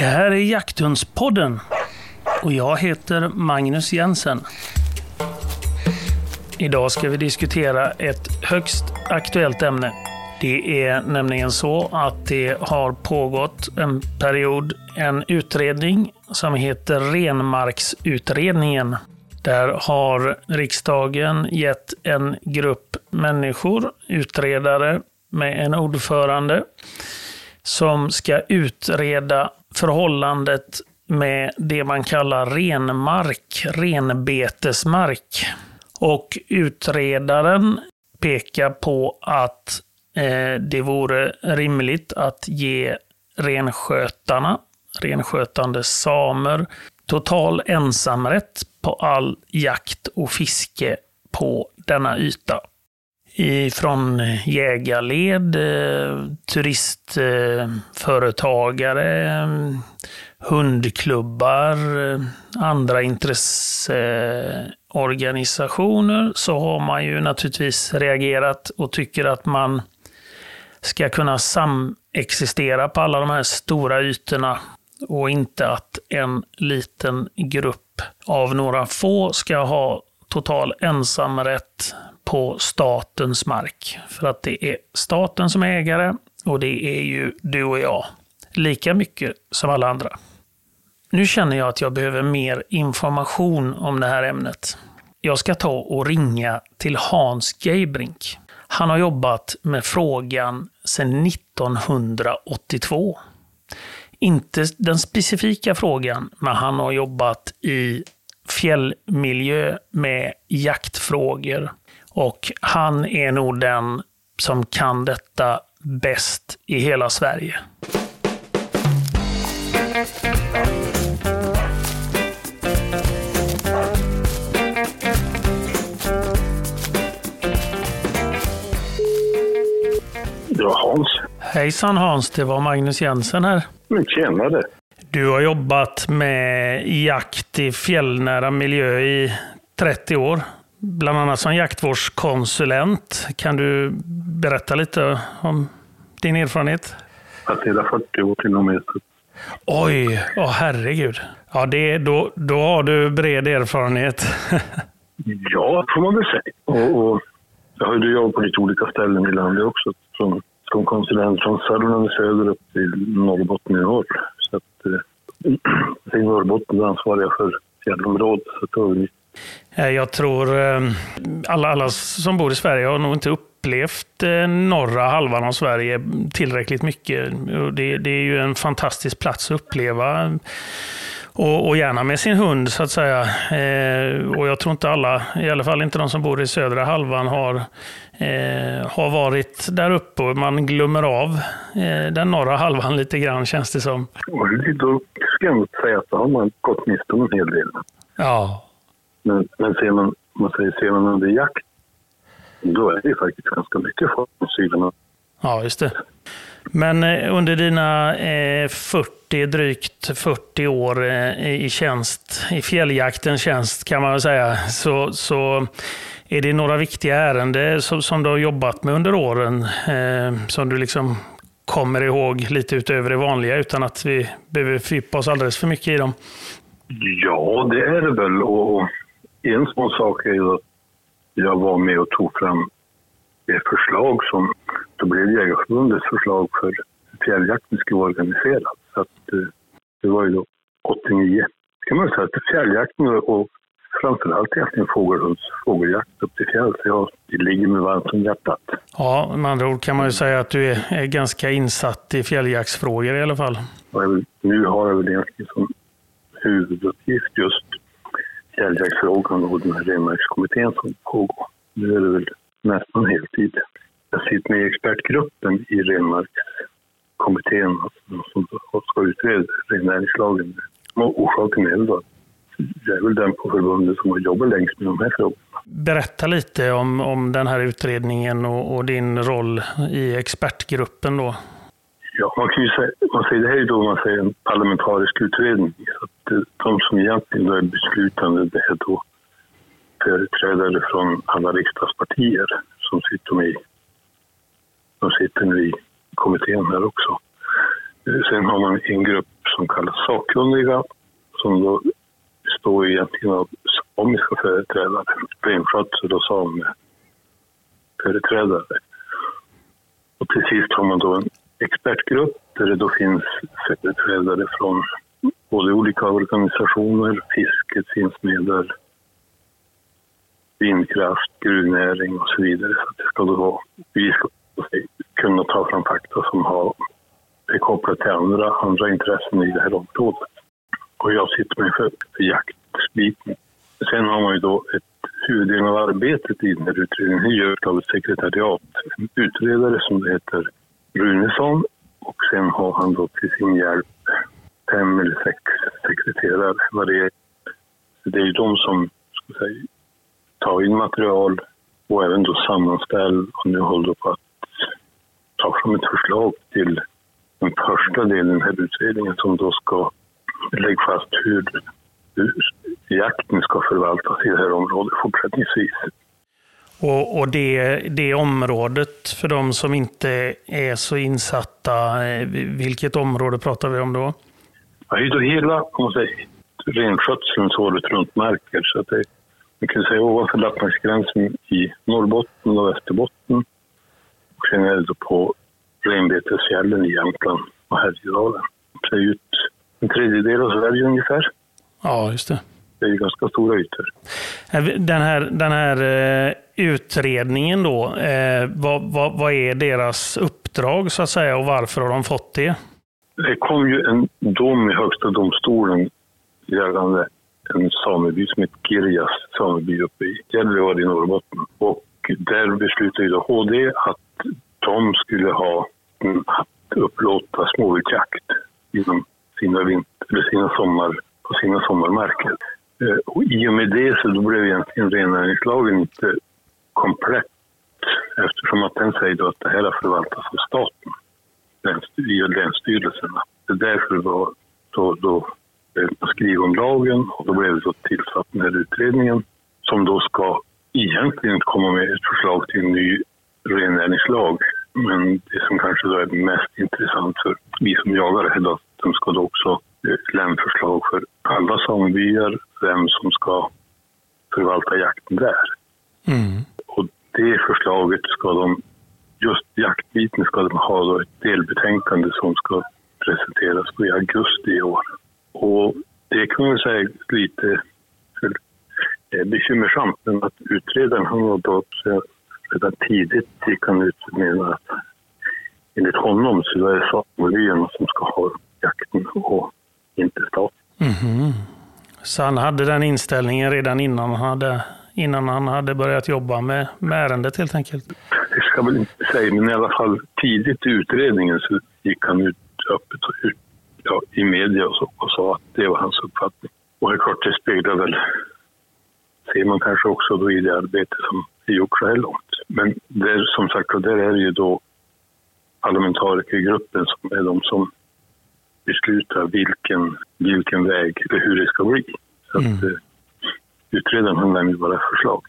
Det här är Jakthundspodden och jag heter Magnus Jensen. Idag ska vi diskutera ett högst aktuellt ämne. Det är nämligen så att det har pågått en period, en utredning som heter Renmarksutredningen. Där har riksdagen gett en grupp människor, utredare med en ordförande, som ska utreda förhållandet med det man kallar renmark, renbetesmark. Och utredaren pekar på att eh, det vore rimligt att ge renskötarna, renskötande samer, total ensamrätt på all jakt och fiske på denna yta. Ifrån jägarled, eh, turistföretagare, eh, hundklubbar, eh, andra intresseorganisationer så har man ju naturligtvis reagerat och tycker att man ska kunna samexistera på alla de här stora ytorna och inte att en liten grupp av några få ska ha total ensamrätt på statens mark. För att det är staten som är ägare och det är ju du och jag. Lika mycket som alla andra. Nu känner jag att jag behöver mer information om det här ämnet. Jag ska ta och ringa till Hans Geibrink. Han har jobbat med frågan sedan 1982. Inte den specifika frågan, men han har jobbat i fjällmiljö med jaktfrågor. Och han är nog den som kan detta bäst i hela Sverige. Det var Hans. Hejsan Hans, det var Magnus Jensen här. Men tjenare. Du har jobbat med jakt i fjällnära miljö i 30 år. Bland annat som jaktvårdskonsulent. Kan du berätta lite om din erfarenhet? 40 år till och med. Oj, åh herregud. Ja, det, då, då har du bred erfarenhet. Ja, får man väl säga. Och, och jag har ju jobbat på lite olika ställen i landet också. Från, som konsulent från Sörmland i söder upp till Norrbotten i norr. Så att, eh, I Norrbotten är ansvarig jag för fjällområdet. Så att Eh, Jag tror eh, alla, alla som bor i Sverige har nog inte upplevt eh, norra halvan av Sverige tillräckligt mycket. Det, det är ju en fantastisk plats att uppleva. Och, och gärna med sin hund så att säga. Eh, och jag tror inte alla, i alla fall inte de som bor i södra halvan, har, eh, har varit där uppe. Man glömmer av eh, den norra halvan lite grann känns det som. Och då ska jag nog säga att då har man gått miste om en hel del. Ja, Men, men ser man, man säger, ser man under jakt, då är det faktiskt ganska mycket folk från Syden. Ja, just det. Men eh, under dina eh, 40, drygt 40 år eh, i tjänst, i fjälljaktens tjänst kan man väl säga, så, så är det några viktiga ärenden som, som du har jobbat med under åren eh, som du liksom kommer ihåg lite utöver det vanliga utan att vi behöver fördjupa oss alldeles för mycket i dem? Ja, det är det väl. Och en sån sak är ju att jag var med och tog fram det förslag som då blev Jägarförbundets förslag för hur fjälljakten skulle vara organiserad. Så att, eh, det var ju då 89. kan man säga att fjälljakten och framförallt egentligen fågelhunds fågeljakt upp till fjälls, ja, det ligger mig varmt om hjärtat. Ja, med andra ord kan man ju säga att du är, är ganska insatt i fjälljaktsfrågor i alla fall. Vill, nu har jag väl egentligen som huvuduppgift just fjälljaktsfrågan och den här renmarkskommittén som pågår. Nu är det väl nästan heltid. Jag sitter med i expertgruppen i renmarkskommittén som ska utreda rennäringslagen. Och Orsaken är väl då att jag är väl den på förbundet som har jobbat längst med de här frågorna. Berätta lite om, om den här utredningen och, och din roll i expertgruppen då. Ja, man kan ju säga, man säger, det här är ju då man säger en parlamentarisk utredning. Att de som egentligen då är beslutande det är då företrädare från alla riksdagspartier som sitter med i, de sitter nu i kommittén här också. Eh, sen har man en grupp som kallas sakkunniga som då består egentligen av samiska företrädare, renskötsel och sameföreträdare. Och till sist har man då en expertgrupp där det då finns företrädare från både olika organisationer, fisket finns med där, vindkraft, gruvnäring och så vidare. Så det ska då vara, vi ska kunna ta fram fakta som har, är kopplat till andra, andra intressen i det här området. Och jag sitter med för, för jaktbiten. Sen har man ju då ett huvuddelen av arbetet i den här utredningen görs av ett sekretariat, en utredare som det heter Runesson och sen har han då till sin hjälp fem eller sex sekreterare. Varje. det, är. ju de som ska säga, tar in material och även då sammanställ och nu håller på att ta fram ett förslag till den första delen i den här utredningen som då ska lägga fast hur, hur jakten ska förvaltas i det här området fortsättningsvis. Och, och det, det området, för de som inte är så insatta, eh, vilket område pratar vi om då? Ja, det är då hela renskötselns året runt marker. Så att det, man kan säga ovanför lappmarksgränsen i Norrbotten och Västerbotten. Och sen är det på renbetesfjällen i Jämtland och Härjedalen. Det är ut en tredjedel av Sverige ungefär. Ja, just det. Det är ju ganska stora ytor. Den här, den här eh, utredningen då, eh, vad, vad, vad är deras uppdrag så att säga och varför har de fått det? Det kom ju en dom i Högsta domstolen gällande en sameby som heter Girjas sameby uppe i Gällivare i Norrbotten. Och där beslutade ju HD att de skulle ha att upplåta småviltjakt inom sina, vinter, eller sina, sommar, på sina sommarmarker. Eh, och I och med det så då blev egentligen rennäringslagen inte komplett eftersom att den säger att det här har förvaltats av staten via länsstyrelserna. Det är därför var då, då skrev om lagen och då blev det så tillsatt den här utredningen som då ska egentligen komma med ett förslag till en ny rennäringslag. Men det som kanske då är mest intressant för vi som jagar är att de ska då också eh, lämna förslag för alla samebyar, vem som ska förvalta jakten där. Mm. Det förslaget ska de, just jaktbiten ska de ha då ett delbetänkande som ska presenteras i augusti i år. Och det kan man säga lite eh, bekymmersamt, men att utredaren han var då redan tidigt gick han ut med att enligt honom så är det samebyarna som ska ha jakten och inte staten. Mm -hmm. Så han hade den inställningen redan innan han hade, innan han hade börjat jobba med, med ärendet helt enkelt? Det ska man inte säga, men i alla fall tidigt i utredningen så gick han ut öppet och ut, ja, i media och, så, och sa att det var hans uppfattning. Och det är klart, det speglar väl, ser man kanske också då i det arbete som är gjort så här långt. Men där, som sagt, där är det ju då parlamentarikergruppen som är de som besluta vilken, vilken väg eller hur det ska bli. Så mm. att, eh, utredaren han lämnar bara förslag.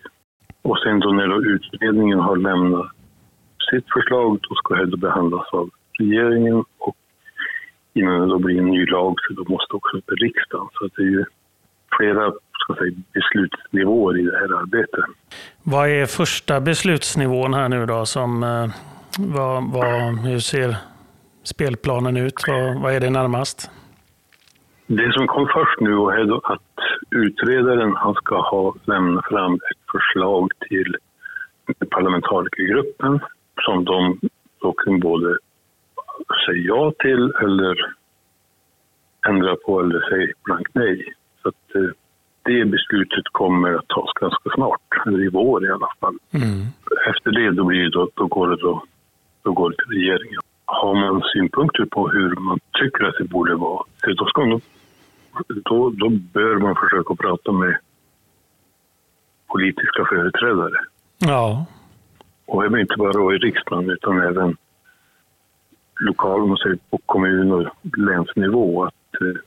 Och sen då när då utredningen har lämnat sitt förslag, då ska det behandlas av regeringen och innan det då blir en ny lag så då måste också upp i riksdagen. Så det är ju flera ska säga, beslutsnivåer i det här arbetet. Vad är första beslutsnivån här nu då? Som, eh, vad, vad, hur ser spelplanen ut? Vad, vad är det närmast? Det som kom först nu är att utredaren han ska ha lämnat fram ett förslag till parlamentarikergruppen som de då kan både säga ja till eller ändra på eller säga blankt nej. Så att eh, det beslutet kommer att tas ganska snart, eller i vår i alla fall. Mm. Efter det då, blir det då, då, går det då, då går det till regeringen har man synpunkter på hur man tycker att det borde vara, då, ska man, då, då bör man försöka prata med politiska företrädare. Ja. Och även inte bara i riksdagen utan även lokalt, på kommun och länsnivå. Att, eh,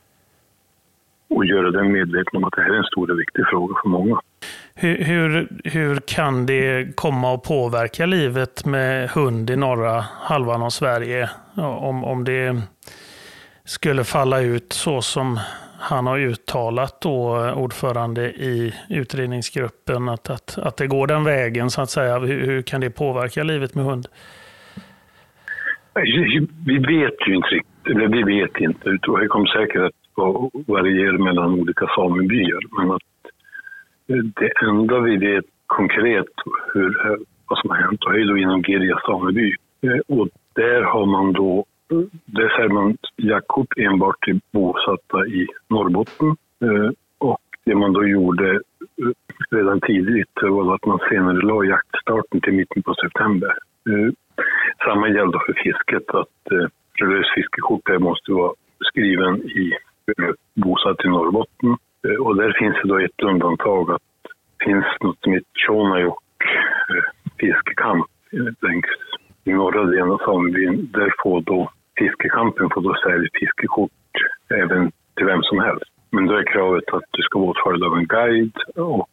och göra den medveten om att det här är en stor och viktig fråga för många. Hur, hur, hur, kan det komma att påverka livet med hund i norra halvan av Sverige? Om, om det skulle falla ut så som han har uttalat då, eh, ordförande i utredningsgruppen, att, att, att det går den vägen så att säga. Hur, hur kan det påverka livet med hund? Vi vet ju inte riktigt, eller vi vet inte, det kommer säkert att variera mellan olika samebyar, men att det enda vi vet konkret hur, vad som har hänt är då inom Girja sameby. Eh, och där har man då, Mm. det säger man jaktkort enbart till bosatta i Norrbotten. Eh, och det man då gjorde eh, redan tidigt var att man senare la jaktstarten till mitten på september. Eh, samma gällde för fisket, att religiös fiskekort måste vara skriven i bosatt i Norrbotten. Och där finns det då ett undantag att det finns något som heter Tjonajok fiskekamp längs i norra delen av samebyn. Där får då fiskekampen får då sälja fiskekort även till vem som helst. Men då är kravet att du ska vara åtföljd av en guide och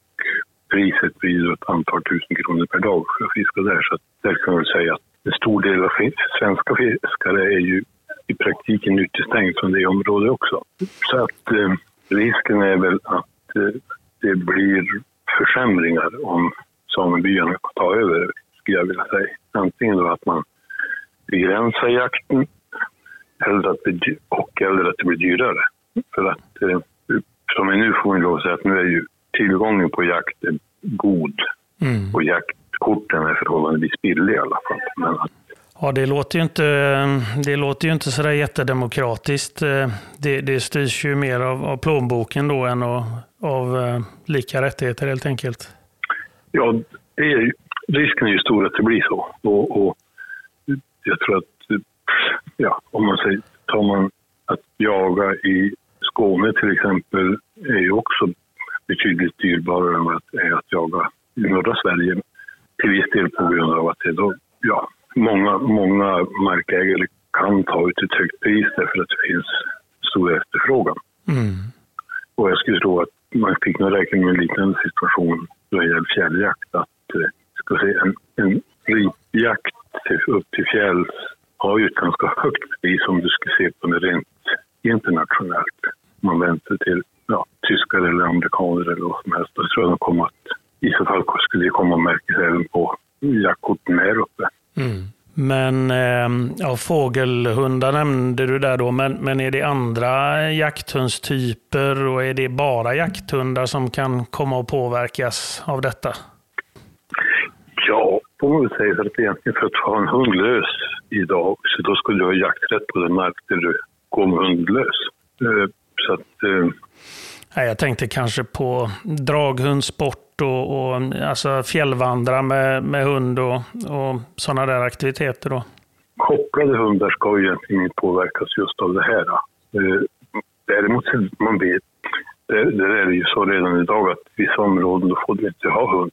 priset blir ett antal tusen kronor per dag för att fiska där. Så där kan man säga att en stor del av svenska fiskare är ju i praktiken utestängd från det området också. Så att eh, risken är väl att eh, det blir försämringar om samebyarna får ta över, skulle jag vilja säga. Antingen då att man begränsar jakten eller att det, och eller att det blir dyrare. För att eh, som vi nu får vi lov att säga att nu är ju tillgången på jakt god mm. och jaktkorten är förhållandevis billiga i alla fall. Men Ja, det låter ju inte, det låter ju inte sådär jättedemokratiskt. Eh, det, det styrs ju mer av, av plånboken då än av, av eh, lika rättigheter helt enkelt. Ja, det är, risken är ju stor att det blir så. Och, och jag tror att, ja, om man säger, tar man att jaga i Skåne till exempel är ju också betydligt dyrbarare än att, är att jaga i norra Sverige. Till viss del på grund av att det då, ja, många, många markägare kan ta ut ett högt pris därför att det finns stor efterfrågan. Mm. Och jag skulle tro att man fick nog räkna med en liknande situation då det gäller fjälljakt. Att eh, ska säga, en, en ripjakt upp till fjälls har ju ett ganska högt pris om du ska se på det rent internationellt. Man väntar till ja, tyskar eller amerikaner eller vad som helst. Då tror jag de kommer att, i så fall skulle det komma att märkas även på jaktkorten här uppe. Mm. Men ehm, ja, fågelhundar nämnde du där då, men, men är det andra jakthundstyper och är det bara jakthundar som kan komma att påverkas av detta? Får man väl säga. För att egentligen för att ha en hund lös idag, så då skulle du ha jakträtt på den mark där du går med hund lös. Eh, så att, eh... jag tänkte kanske på draghundsport och, och alltså fjällvandra med, med hund och, och sådana där aktiviteter då? Kopplade hundar ska ju egentligen inte påverkas just av det här. Eh, däremot, man vet, där är det ju så redan idag att vissa områden då får du inte ha hund.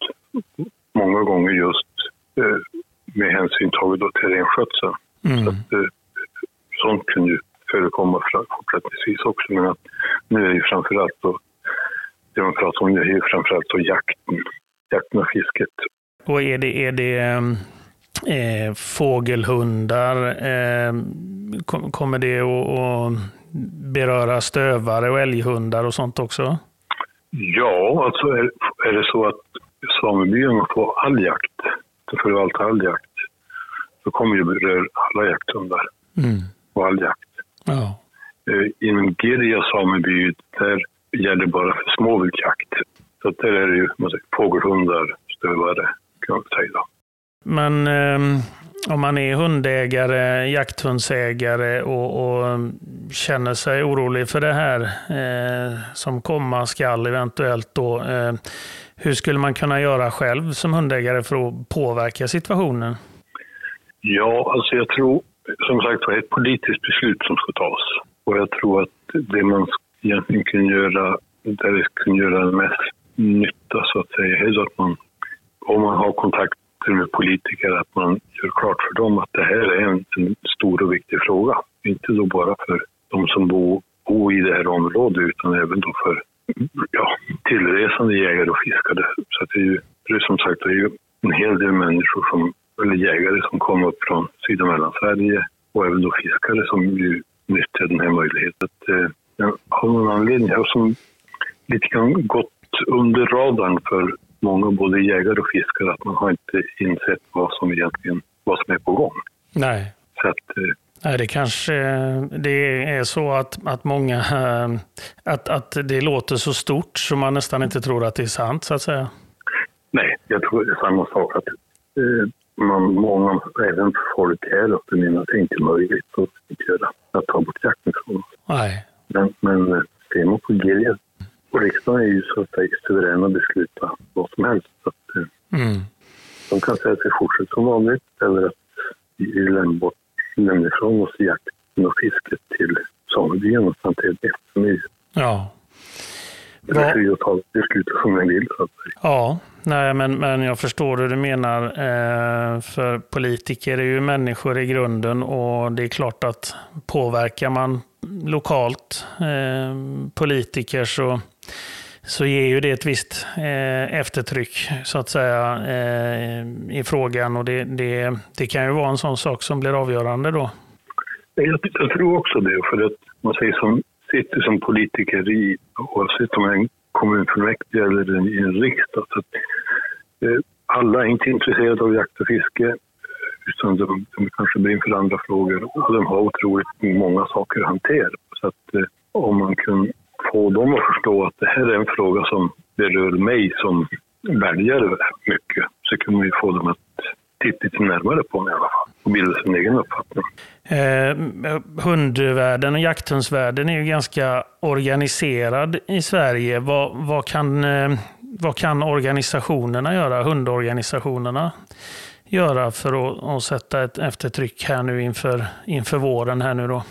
Många gånger just med hänsyn taget till renskötseln. Mm. Så att, eh, sånt kan ju förekomma fortsättningsvis också. Men att nu är det ju framförallt då det man pratar om nu är ju framförallt då jakten, jakten och fisket. Och är det, är det eh, fågelhundar, eh, kommer det att beröra stövare och älghundar och sånt också? Ja, alltså är, är det så att samebyarna får all jakt, förvaltar all jakt, så kommer det beröra alla jakthundar mm. och all jakt. Ja. Eh, inom Girja sameby, där gäller bara för småviltjakt. Så där är det ju fågelhundar, stövare kan man säga. Då. Men eh, om man är hundägare, jakthundsägare och, och, känner sig orolig för det här eh, som komma skall eventuellt då. Eh, hur skulle man kunna göra själv som hundägare för att påverka situationen? Ja, alltså jag tror som sagt var ett politiskt beslut som ska tas. Och jag tror att det man egentligen kan göra, där det kan göra mest nytta så att säga, är att man, om man har kontakter med politiker, att man gör klart för dem att det här är en, en stor och viktig fråga. Inte då bara för de som bor, bor i det här området utan även då för tillresande jägare och fiskare. Så det är ju det är som sagt det är ju en hel del människor, som, eller jägare som kommer upp från Syd och Mellansverige och även då fiskare som ju nyttjar den här möjligheten. Eh, av någon anledning har som lite grann gått under radarn för många, både jägare och fiskare, att man har inte insett vad som egentligen vad som är på gång. Nej. Så att, eh, Nej, det kanske det är så att, att många, eh, att, att det låter så stort så man nästan inte tror att det är sant så att säga. Nej, jag tror det är samma sak. att eh, man, många, även folk här uppe menar att det inte är möjligt att, göra, att ta bort jakten från oss. Nej. Men, men eh, ser man på GIF och riksdagen är ju så att säga suveräna att besluta vad som helst. Så att, eh, Mm. De kan säga att vi fortsätter som vanligt eller att vi lämnar, bort, lämnar ifrån oss jakten och fisket till samebyarna samt det som är Ja. Det Vad- är fri att ta beslut som den vill. Så att säga. Ja, nej, men, men jag förstår hur du menar. Eh, för politiker är ju människor i grunden och det är klart att påverkar man lokalt eh, politiker så, så ger ju det ett visst eh, eftertryck så att säga eh, i frågan och det, det, det kan ju vara en sån sak som blir avgörande då. Jag, jag tror också det, för att man säger som sitter som politiker i, oavsett om man är kommunfullmäktige eller en, i en riksdag, så att, eh, alla är inte intresserade av jakt och fiske, utan de, de kanske brinner för andra frågor och de har otroligt många saker att hantera. Så att eh, om man kan få dem att förstå att det här är en fråga som berör mig som väljare mycket, så kan man ju få dem att titta lite närmare på den i alla fall och bilda sin egen uppfattning. Eh, hundvärlden och jakthundsvärlden är ju ganska organiserad i Sverige. Vad, vad, kan, eh, vad kan organisationerna göra, hundorganisationerna göra för att, att sätta ett eftertryck här nu inför, inför våren här nu då?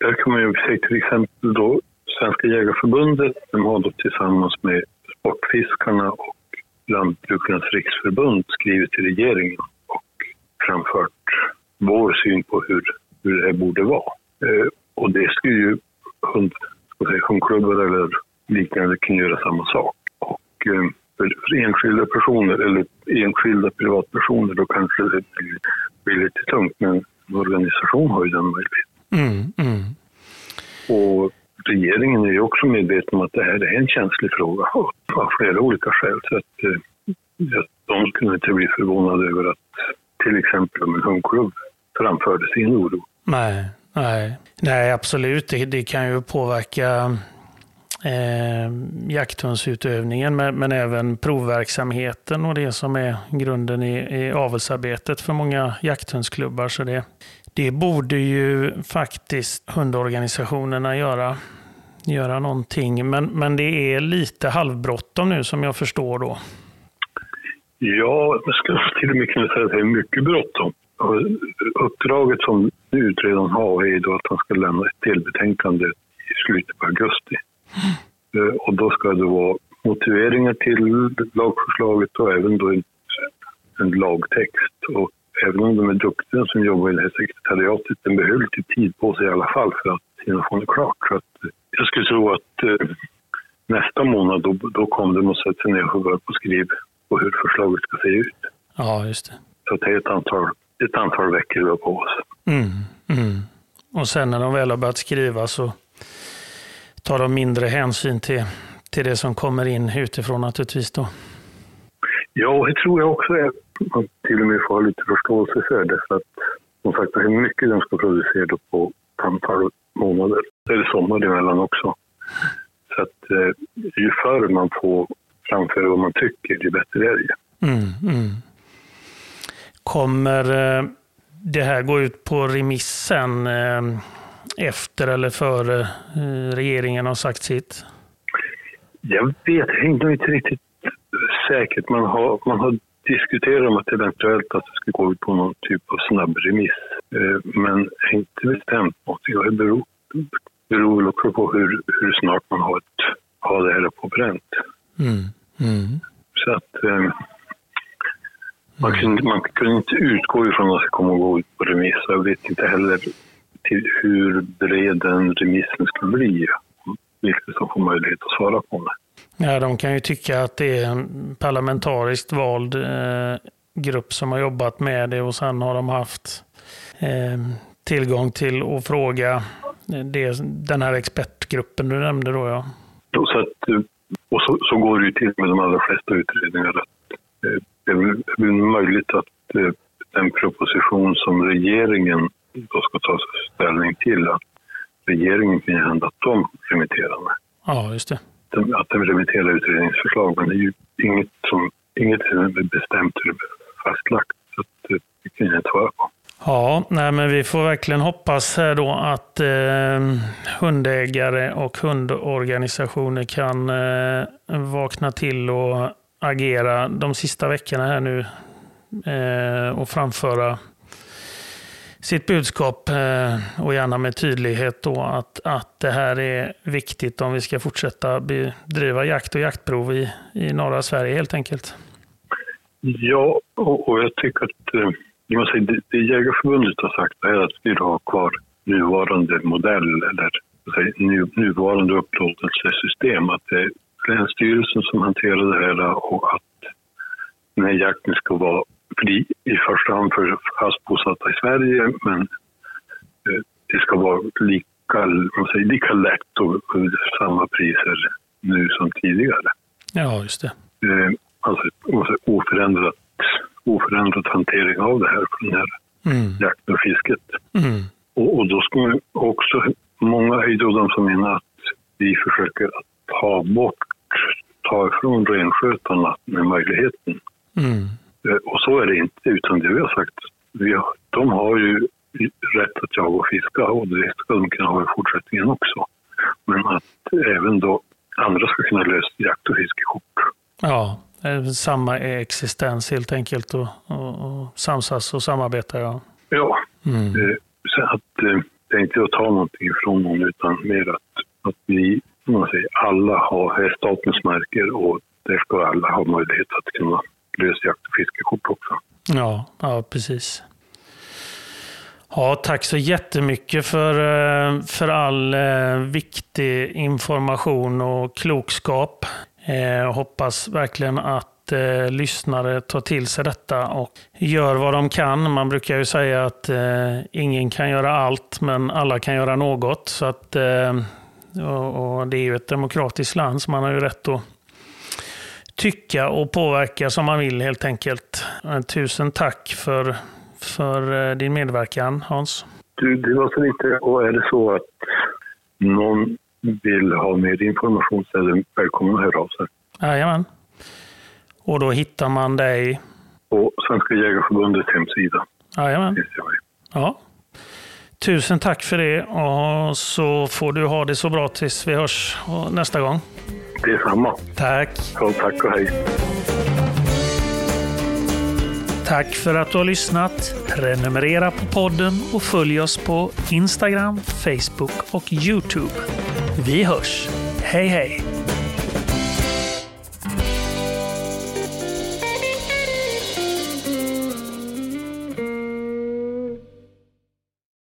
Där kan man ju säga till exempel då Svenska Jägarförbundet, de har då tillsammans med Sportfiskarna och Lantbrukarnas riksförbund skrivit till regeringen och framfört vår syn på hur, hur det här borde vara. Eh, och det skulle ju hund, säga, hundklubbar eller liknande kunna göra samma sak. Och eh, för, för enskilda personer eller enskilda privatpersoner då kanske det blir, blir lite tungt men en organisation har ju den möjligheten. Mm, mm. Och regeringen är ju också medveten om att det här är en känslig fråga av flera olika skäl. Så att, eh, de skulle inte bli förvånade över att till exempel om en hundklubb framförde sin oro. Nej, nej. nej, absolut. Det, det kan ju påverka eh, jakthundsutövningen men, men även provverksamheten och det som är grunden i, i avelsarbetet för många jakthundsklubbar. Så det, det borde ju faktiskt hundorganisationerna göra, göra någonting. Men, men det är lite halvbråttom nu som jag förstår då. Ja, jag skulle till och med kunna säga att det är mycket bråttom. Uppdraget som utredaren har är då att han ska lämna ett delbetänkande i slutet på augusti. Mm. Och då ska det vara motiveringar till lagförslaget och även då en, en lagtext. Och även om de är duktiga som jobbar i det här sekretariatet, den behöver lite tid på sig i alla fall för att det klart. Så att, eh, jag skulle tro att eh, nästa månad då, då kommer de att sätta sig ner och börja på skriv på hur förslaget ska se ut. Ja, just det. Så det är ett antal, ett antal veckor vi har på oss. Mm, mm. Och sen när de väl har börjat skriva så tar de mindre hänsyn till, till det som kommer in utifrån naturligtvis. Då. Ja, det tror jag också är. Man till och med får ha lite förståelse för det. För att som sagt, är mycket de ska producera på ett antal månader. Det är sommar emellan också. Så att eh, ju förr man får framföra vad man tycker, ju bättre är det. Mm, mm. Kommer eh, det här gå ut på remissen eh, efter eller före eh, regeringen har sagt sitt? Jag vet inte inte riktigt säkert. Man har, man har diskuterat om att eventuellt att det ska gå ut på någon typ av snabbremiss. Eh, Men jag är inte bestämt. Och Det beror, beror väl också på hur, hur snart man har, ett, har det här på pränt. Mm, mm. Så att eh, man, kunde, man kunde inte utgå ifrån att det kommer att gå ut på remiss. Jag vet inte heller till hur bred den remissen skulle bli. Vilka som får möjlighet att svara på det. Ja, de kan ju tycka att det är en parlamentariskt vald eh, grupp som har jobbat med det och sen har de haft eh, tillgång till att fråga det, den här expertgruppen du nämnde då ja. Så att, eh, och så, så går det ju till med de allra flesta utredningar. Att, eh, det är möjligt att eh, den proposition som regeringen då ska ta ställning till, att regeringen kan hända att de remitterar den. Ja, just det. Att remittera remitterar utredningsförslag, men det är ju inget som inget är bestämt eller fastlagt. Så att, eh, det kan jag inte svara på. Ja, nej, men vi får verkligen hoppas här då att eh, hundägare och hundorganisationer kan eh, vakna till och agera de sista veckorna här nu eh, och framföra sitt budskap eh, och gärna med tydlighet då att, att det här är viktigt om vi ska fortsätta bedriva jakt och jaktprov i, i norra Sverige helt enkelt. Ja, och, och jag tycker att eh, det, det Jägarförbundet har sagt är att vi vill ha kvar nuvarande modell eller säga, nu, nuvarande upplåtelsesystem. Att det är Länsstyrelsen som hanterar det här och att den här jakten ska vara fri i första hand för fast bosatta i Sverige men eh, det ska vara lika, man säger, lika lätt och samma priser nu som tidigare. Ja, just det. Eh, alltså oförändrat, oförändrat hantering av det här för den här mm. jakten och fisket. Mm. Och, och, då ska man också, många är då de som menar att vi försöker ta bort, ta ifrån renskötarna med möjligheten. Mm. Eh, och så är det inte, utan det vi har sagt, vi har, de har ju rätt att jaga och fiska och det ska de kunna ha i fortsättningen också. Men att även då andra ska kunna lösa jakt och fiskekort. Ja, samma existens helt enkelt och, och, och samsas och samarbeta. Ja, ja mm. Eh, så att eh, det är inte att ta någonting ifrån någon utan mer att, att vi man säger, alla har statens marker och där ska alla ha möjlighet att kunna lösjakt och fiskekort också. Ja, ja precis. Ja, tack så jättemycket för, eh, för all eh, viktig information och klokskap. Jag hoppas verkligen att lyssnare tar till sig detta och gör vad de kan. Man brukar ju säga att ingen kan göra allt, men alla kan göra något. Så att, och, Det är ju ett demokratiskt land, så man har ju rätt att tycka och påverka som man vill helt enkelt. Tusen tack för, för eh, din medverkan Hans. Du, det var så lite, och är det så att någon vill ha mer information så är du välkommen att höra av sig. Jajamän. Och då hittar man dig? På Svenska Jägareförbundets hemsida. Jajamän. Ja. Tusen tack för det och så får du ha det så bra tills vi hörs nästa gång. Detsamma. Tack. Ja, tack och hej. Tack för att du har lyssnat. Prenumerera på podden och följ oss på Instagram, Facebook och Youtube. Vi hörs. Hej hej!